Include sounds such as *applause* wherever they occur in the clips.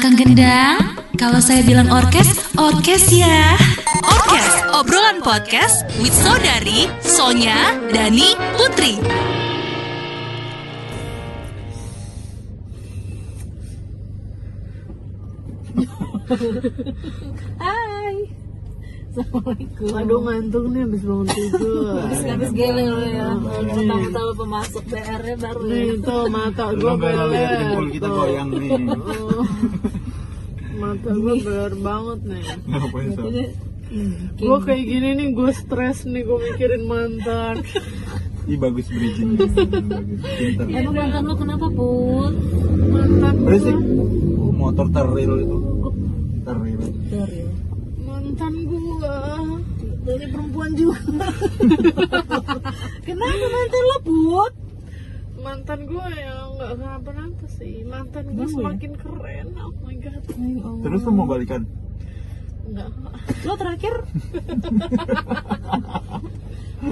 Akang Gendang, kalau saya bilang orkes, orkes ya. Orkes, obrolan podcast with Saudari, Sonya, Dani, Putri. Hai. *laughs* Assalamualaikum. Aduh ngantuk nih habis bangun tidur. Habis habis geleng lo ya. Pertama-tama pemasuk PR-nya baru ya. Nih tuh mata lihat beler. jempol kita tuh. goyang nih. Oh. Mata gue beler banget nih. Ngapain so? Gue kayak gini nih gue stres nih gue mikirin mantan. Ih bagus bridging. Emang mantan lo kenapa, Put? Mantan Berisik. Oh, motor teril itu. Dari perempuan juga. *laughs* Kenapa mantan lo, Put? Mantan gue yang nggak kenapa-napa sih. Mantan gue ya? semakin keren. Oh my god. Terus lu mau balikan? Enggak. Lo terakhir *laughs*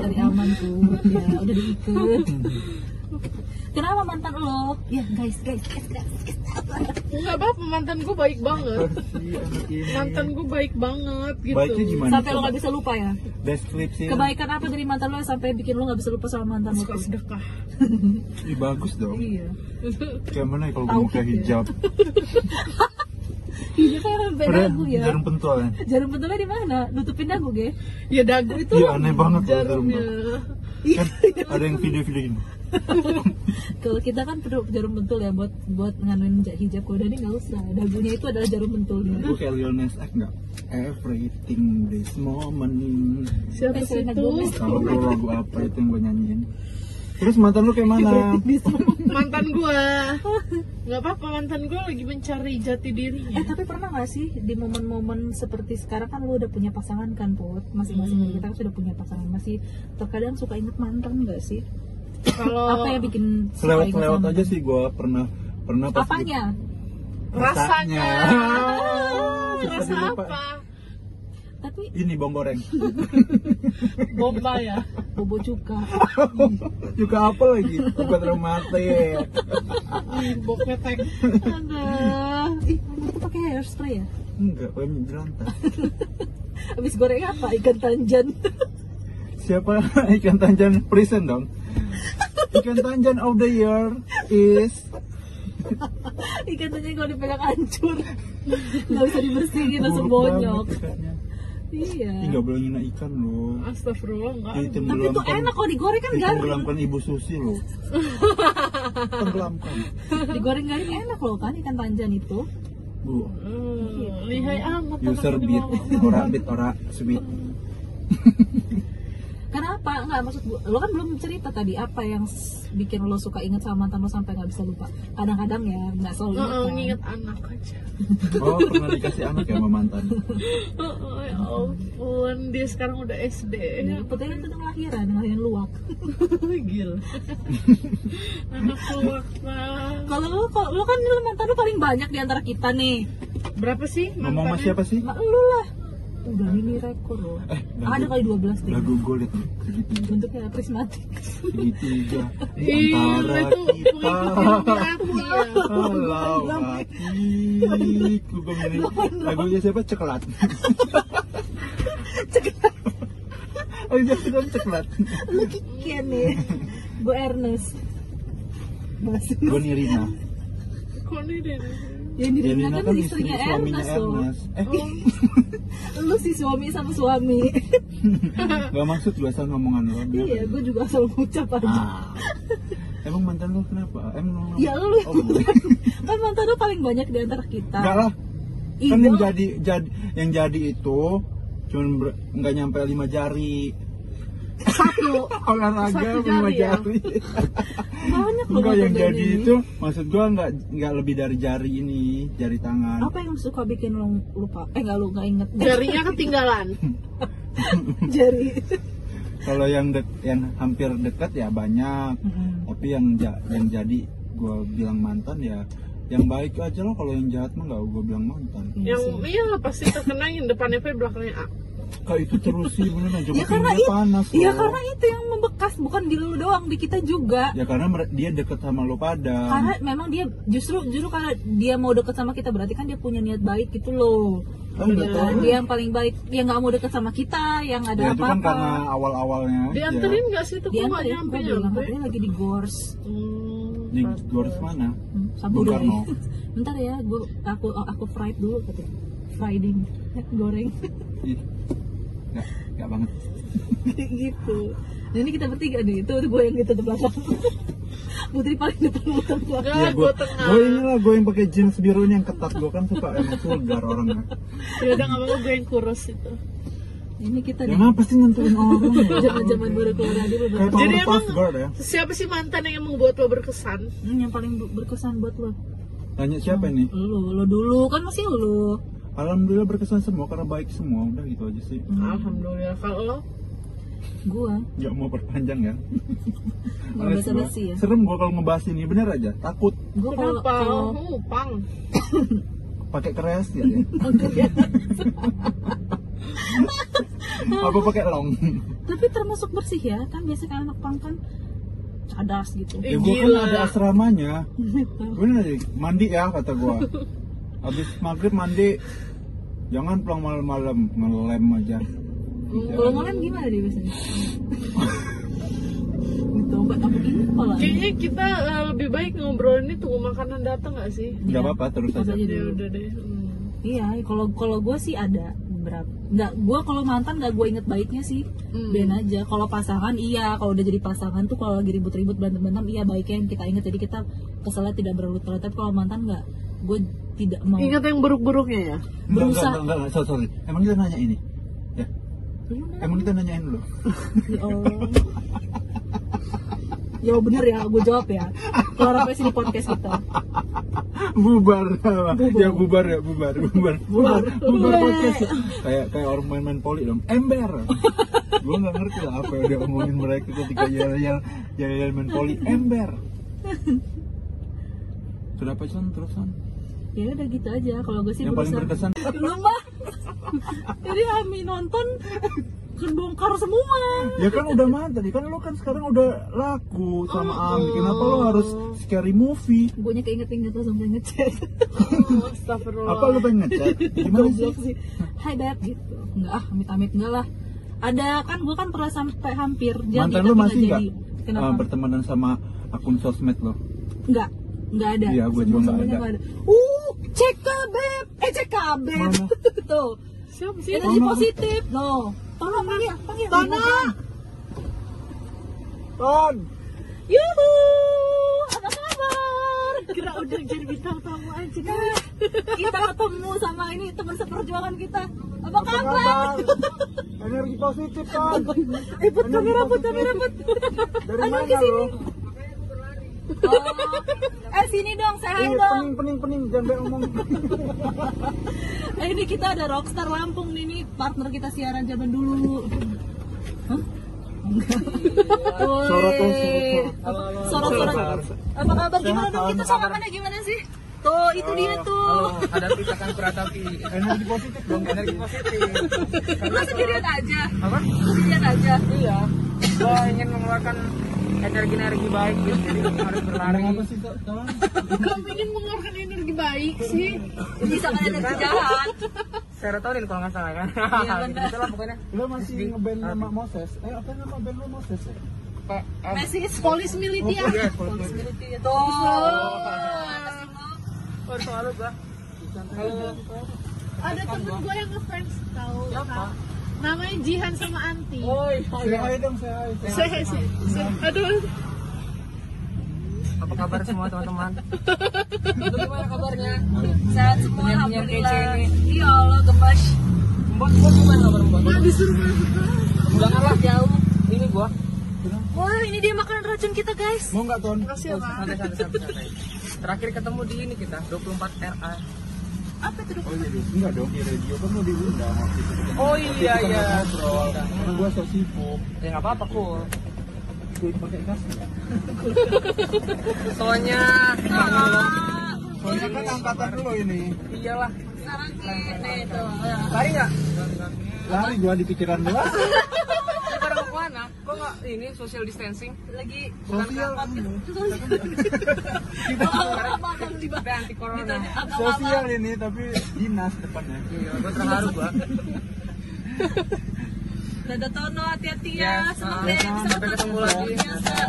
dari aman Put. Ya, udah diikat. *laughs* Kenapa mantan lo? Ya, guys, guys, guys, guys. Enggak apa-apa mantan gue baik banget. *laughs* Ini. Mantan gue baik banget gitu. Baiknya gimana? Sampai lo gak bisa lupa ya? Deskripsi. Kebaikan apa dari mantan lo yang sampai bikin lo gak bisa lupa sama mantan lo? Suka sedekah. Ih bagus dong. Iya. Kayak mana ya kalau gue pakai ya. hijab? *laughs* Iya kayak sampai dagu ya. jarum pentol ya. Jarum pentulnya di mana? Nutupin dagu, ge? Ya dagu itu Iya aneh banget jarum jarumnya. Kan ada yang video-video gini. *laughs* Kalau kita kan perlu jarum pentul ya buat buat nganuin ja- hijab. Kalau Dani nggak usah. Dagunya itu adalah jarum pentulnya. Gue kayak Lil Nas X nggak? Everything this moment. Siapa Eh, sih itu? Kalau lagu apa itu yang gue nyanyiin? Terus mantan lu kayak mana? *laughs* Mantan gua. *laughs* Nggak apa-apa mantan gua lagi mencari jati Eh dirinya. tapi pernah gak sih di momen-momen seperti sekarang kan lu udah punya pasangan kan Put Masing-masing dari kita kan sudah punya pasangan Masih terkadang suka inget mantan gak sih? Kalau Apa yang bikin Selewat-selewat aja sih gue pernah pernah pas Apanya? rasanya, Susah *laughs* rasa apa? Tapi Ini bawang goreng. *laughs* Bomba ya. bobo cuka *laughs* Juga apa lagi? Obat rematik. Ih, Boketek. Ada Ih, itu pakai hairspray ya? Enggak, pem jerantas. *laughs* Abis goreng apa? Ikan tanjan Siapa ikan tanjan present dong? Ikan tanjan of the year is Ikan tanjan kalau dipegang hancur Gak bisa dibersihin langsung bonyok. Iya Ih, nggak boleh ngina ikan loh. Astagfirullah enggak. Tapi itu Ditenggelamkan- enak kalau digoreng kan garing Ditenggelamkan ibu Susi loh. *laughs* Tenggelamkan. Digoreng garing enak loh kan ikan tanjan itu Bu, Hmm, lihai amat. user beat, ini ora beat, ora sweet. *laughs* Kenapa? Enggak maksud gua, lo kan belum cerita tadi apa yang bikin lo suka inget sama mantan lo sampai nggak bisa lupa. Kadang-kadang ya nggak selalu inget Heeh, kan. nginget anak aja. *laughs* Oh, pernah dikasih anak ya sama mantan? Heeh, *laughs* ya ampun, dia sekarang udah SD. Ini putihnya itu udah ngelahiran, ngelahiran luwak. *laughs* Gila. anak keluar. Kalau lo, kalau lo kan lo mantan lo paling banyak di antara kita nih. Berapa sih? Ngomong sama mantannya? siapa sih? Lo lah. Udah ini rekor lo. Eh, Ada kali 12 deh. Udah gue liat segitiga. Bentuknya prismatik. Segitiga. *laughs* Di antara itu kita. ya. Halau hatiku gue milih lagunya siapa ceklat ceklat oh iya sudah ceklat Lo kikian nih. Gue Ernest. Gue Nirina Kok deh? Yang di Nirina kan, istri istrinya suaminya Ernest. Ernest eh *laughs* Lu si suami sama suami. *laughs* gak maksud gue asal ngomongan lo iya, gue juga asal ngucap aja. ah. emang mantan lo kenapa emang Ya lu oh, *laughs* kan mantan lu paling banyak di antara kita. enggak lah Iya. kan yang jadi jadi yang jadi itu cuman ber- nggak nyampe lima jari Satu. olahraga lima jari ya? jari Banyak loh Enggak yang jadi ini. itu maksud gua enggak enggak lebih dari jari ini, jari tangan. Apa yang suka bikin lo lupa? Eh enggak lu enggak inget. Jarinya ketinggalan. *laughs* Jari. Kalau yang dek, yang hampir dekat ya banyak, Mm-mm. tapi yang ja- yang jadi gua bilang mantan ya yang baik aja loh kalau yang jahat mah enggak gua bilang mantan. Iya yang iya lah pasti terkena yang depannya V belakangnya A. Kak itu terus sih bener aja Ya karena dia itu, panas ya loh. karena itu yang membekas bukan di lu doang, di kita juga. Ya karena dia deket sama lo pada. Karena memang dia justru justru karena dia mau deket sama kita berarti kan dia punya niat baik gitu loh. Oh, enggak Ya, tahu. dia yang paling baik, yang nggak mau deket sama kita, yang ada Ya itu kan karena awal-awalnya. Dianterin nggak sih tuh kok ya, nyampe katanya lagi di Gors. Hmm, Di Gors mana? Hmm, Bung. Karno. *laughs* Bentar ya, gue aku aku fried dulu katanya. Frying, goreng. Ih, Nggak, nggak banget. *laughs* gitu. Nah, ini kita bertiga nih, itu gue yang gitu di belakang. *laughs* Putri paling depan belakang belakang. Nggak, Iya, gue gue tengah. gue inilah gue yang pakai jeans biru ini yang ketat gue kan suka emang vulgar orangnya. Ya udah nggak apa-apa gue yang kurus itu. Ini kita Ya nih. ngapa sih nentuin orang ya? *laughs* Zaman-zaman baru keluar radio Kayak beberapa. Jadi emang- Girl ya. Siapa sih mantan yang emang buat lo berkesan? Hmm, yang paling ber- berkesan buat lo. Tanya siapa nih? Lu, lo dulu kan masih lu. Alhamdulillah berkesan semua karena baik semua. Udah gitu aja sih. Alhamdulillah. Kalau lo? Gua. Gak mau perpanjang ya. Males basa-basi gua. ya. Serem gua kalau ngebahas ini bener aja. Takut Gua kalau Kenapa? kalau Oh, pang. *coughs* pakai kreasi ya. *coughs* Apa pakai long? tapi termasuk bersih ya kan biasanya anak pang kan cadas gitu. Eh, ya gua kan gila. ada asramanya. *laughs* Bener aja. Mandi ya kata gua. *laughs* Habis maghrib mandi. Jangan pulang malam-malam ngelem aja. Kalau ngelem gimana dia biasanya? *laughs* Gitu? Kayaknya kita eh, lebih baik ngobrol ini tunggu makanan datang nggak sih? Gak apa-apa terus aja. aja Ya udah deh. Hmm. Iya, kalau kalau gue sih ada berapa? Nggak, gue kalau mantan nggak gue inget baiknya sih. Hmm. Ben aja. Kalau pasangan iya, kalau udah jadi pasangan tuh kalau lagi ribut-ribut berantem-berantem iya baiknya yang kita inget. Jadi kita keselnya tidak berlarut-larut. Tapi kalau mantan nggak, gue tidak mau. Ingat yang buruk-buruknya ya? Enggak, enggak, Berusaha. enggak, enggak, sorry, sorry. Emang kita nanya ini? Ya, emang kita nanyain dulu. *laughs* Ya Allah. Ya bener ya, gue jawab ya. Keluar apa sih di podcast kita? bubar, ya bubar ya bubar bubar bubar bubar podcast kayak kayak orang main-main poli dong ember gue nggak ngerti lah apa yang dia omongin mereka ketika yel yel main poli ember kenapa son terusan Ya udah gitu aja. Kalau gue sih yang paling berusaha. berkesan *laughs* Lu mah. Jadi Ami nonton kebongkar semua. ya kan udah mana tadi kan lo kan sekarang udah laku sama Ami kenapa lo harus scary movie Gue nya keinget-inget langsung pengen ngechat. Oh, Astagfirullah. apa lo pengen ngechat gimana sih sih. Hai beb gitu. Enggak ah, amit-amit enggak lah. Ada kan gue kan pernah sampai hampir jadi mantan lo masih nggak jadi. Kenapa? uh, bertemanan sama akun sosmed lo Enggak. Enggak ada. Iya, gua juga nggak Semua-semuanya ada. nggak Uh, cek ke beb. Eh cek ke beb. Mana? *laughs* Tuh. Siapa sih? Energi positif. No. Tolong panggil, panggil. Tona! Ton Yuhu. Apa kabar? *laughs* Kira udah jadi bintang tamu aja. kita ketemu sama ini teman seperjuangan kita. Apa kabar? energi positif Ton Eh, put kamera, put kamera, put. dari mana lo Oh. Eh sini dong, saya hai dong. pening pening pening jangan banyak ngomong Eh ini kita ada Rockstar Lampung nih, nih partner kita siaran zaman dulu. Hah? Sorot dong, Sorot, sorot. Apa kabar? Gimana dong kita samakannya gimana sih? Tuh, itu dia tuh. hadapi tekan Pratapi energi positif dong energi positif Lu sendirian aja. apa Sendirian aja. iya gua ingin mengeluarkan energi energi baik gitu. Jadi harus berlari apa sih Ton Kamu ingin mengeluarkan energi baik sih? Bisa kan energi jahat. serotonin kalau nggak salah kan? Iya, benar. gitu lah pokoknya. Lo masih ngeband nama Moses? Eh apa nama band lo Moses ya? Pak Messi Polis militer. oh, iya, politik. Responsibility tuh. Oh, selalu gua kalau Ada temen gue yang ngefans tahu. Siapa? Namanya Jihan sama Anti. oh say hi dong say hi Saya sih. Aduh. apa kabar semua teman-teman lu gimana kabarnya Sehat semua alhamdulillah. ini. Iya Allah gemas. mbak mbak gimana kabar mbak Nggak disuruh masuk. janganlah Jauh. ini gua Wah ini dia makanan racun kita guys. mau nggak Ton Makasih ya, Pak. santai santai santai santai. terakhir ketemu di ini kita 24 RA Apa itu? oh iya enggak dong di radio kan lo diundang waktu itu oh iya Kita iya nggak ngobrol karena gue so sibuk ya nggak apa-apa cool Gue pakai kas *laughs* soalnya Ah, Soalnya kan angkatan dulu ini. Iyalah. Sekarang ini tuh. Lari nggak? Lari gua di pikiran gua. *laughs* Ini pada mau ke mana? Kok nggak ini social distancing? Lagi Sosial. Kita *laughs* anti corona. Sosial ini tapi dinas depannya. Iya, gue terharu gua. *laughs* Dada Tono hati-hati Ya, ya. Senang ah, deh bisa sampai ketemu lagi.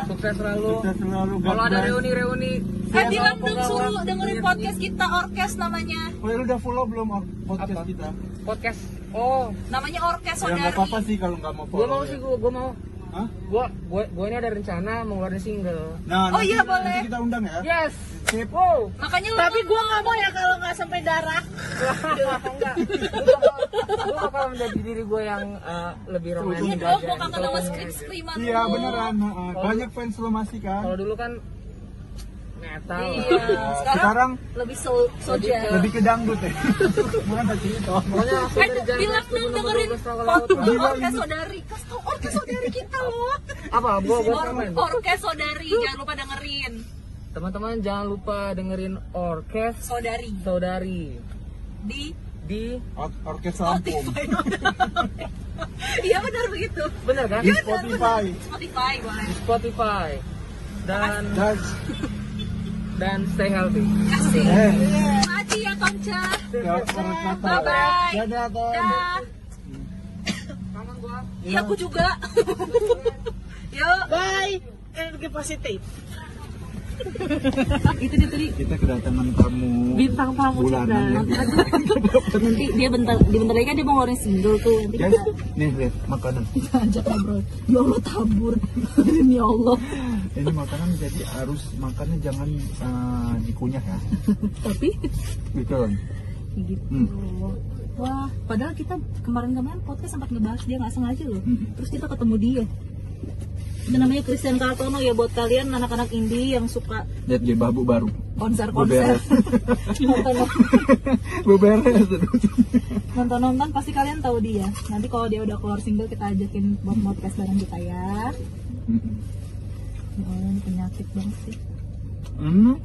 Sukses selalu. Kita selalu Kalau ada reuni-reuni, Eh bilang dong suruh dengerin podcast kita Orkes namanya. Oh, ya lu udah follow belum podcast kita? podcast. Oh, Namanya Orkes Ya nggak Saudari. apa-apa sih kalau nggak mau gua follow. mau ya. sih gua, gua mau. Hah? Gua, gua, gua ini ada rencana mau ngeluarin single. Nah, Oh nanti- iya, boleh. Nanti kita undang ya. Yes. Sip. Wow. Makanya lu Tapi gue nggak mau ya kalau nggak sampai darah. Enggak. Gue bakal menjadi diri gue yang eh, lebih romantis Iya gua sama Kalau- skrip-skriman Iya beneran. Banyak fans lo masih kan. Kalau dulu kan metal. Iya, sekarang Sekarang lebih so soja. lebih ke dangdut ya. Mana sih itu? Pokoknya Eh, bilang dong dengerin 12 tahun laut. podcast. Saudari. Kasih tau Orkes Saudari kita loh. Apa? Gua Or komen. Orkes Saudari, jangan lupa dengerin. Teman-teman jangan lupa dengerin orkes Saudari saudari di di Or- Orkes Lampung. Spotify. *laughs* Iya benar begitu. bener kan? Di Spotify. Spotify boleh. Spotify dan Dan dan stay healthy. Kasih. eh, ya Konca. Bye bye. Dadah, Ton. Dah. Kangen gua. Iya aku juga. *laughs* Yuk. Bye. Energi positif. Itu dia tadi Kita kedatangan tamu Bintang tamu bulanan ya. nanti dia bentar di bentar lagi kan dia mau ngeluarin single tuh nanti Guys, nih lihat makanan. kita ajak ngobrol ya Allah tabur demi Allah Ini makanan jadi harus makannya jangan eh, dikunyah ya. tapi Gitu kan. gitu Hmm. wah padahal kita kemarin-kemarin podcast sempat ngebahas dia nggak sengaja loh Hmm. terus kita ketemu dia itu namanya Christian Kartono ya buat kalian anak-anak indie yang suka Lihat dia babu baru. konser-konser Beberes. nonton Beberes. nonton nonton pasti kalian tahu dia nanti kalau dia udah keluar single kita ajakin buat podcast bareng kita ya ya Allah ini penyakit banget sih Hmm.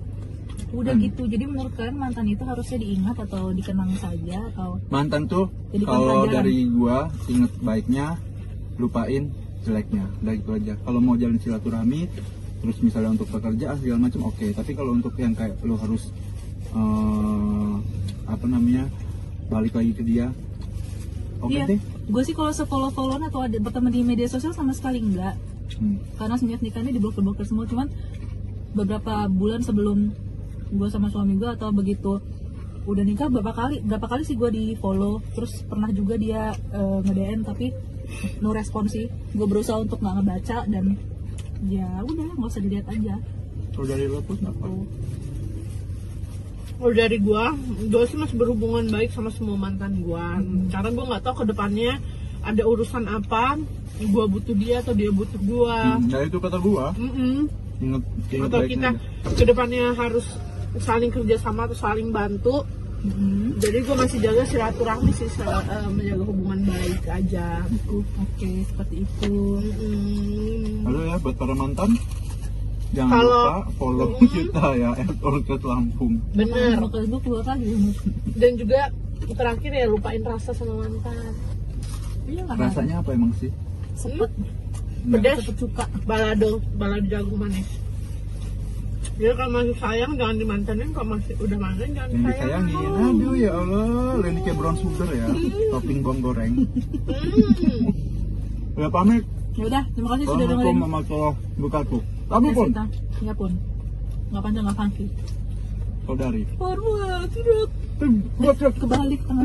udah Hmm. gitu jadi menurut kalian mantan itu harusnya diingat atau dikenang saja atau Mantan tuh kalau dari gua inget baiknya, lupain jeleknya. Udah itu aja. Kalau mau jalan silaturahmi, terus misalnya untuk pekerjaan segala macam oke. Tapi kalau untuk yang kayak lo harus eh, apa namanya balik lagi ke dia, oke iya deh. gue sih kalau sefollow followan atau ada berteman di media sosial sama sekali enggak Hmm. karena semenjak nikahnya di blokir blokir semua cuman beberapa bulan sebelum gue sama suami gue atau begitu udah nikah berapa kali berapa kali sih gue di follow terus pernah juga dia eh, nge-DM tapi no respon sih gue berusaha untuk nggak ngebaca dan ya udah nggak usah dilihat aja Kalau dari lo pun apa? Kalau dari gua, gua sih masih berhubungan baik sama semua mantan gua. Karena gua nggak tahu ke depannya ada urusan apa, gua butuh dia atau dia butuh gua. Hmm, nah itu kata gua. Mm-mm. Ingat, ingat Atau baiknya kita aja. ke depannya harus saling kerjasama atau saling bantu. Mhm. Jadi gua masih jaga silaturahmi sih, sel- eh, menjaga hubungan baik aja. Itu, oke seperti itu Mm-mm. Halo ya buat para mantan, jangan Kalau- lupa follow Mm. kita ya Orkes Lampung. Bener. Kalau gue keluar lagi. Dan juga terakhir ya lupain rasa sama mantan. iya Rasanya apa emang sih? sepet Pedas. sepet suka balado balado jagung manis jadi kalau masih sayang jangan dimantanin kalau masih udah mantan jangan Yang disayang disayangin. Aduh ya Allah, lo ini kayak brown sugar ya, *laughs* topping bawang goreng. hmm. Ya pamit. ya udah terima kasih sudah Assalamualaikum dengerin warahmatullahi wabarakatuh. Kamu pun, Cinta. ya pun nggak panjang nggak funky saudari. forward tidak kebalik tangan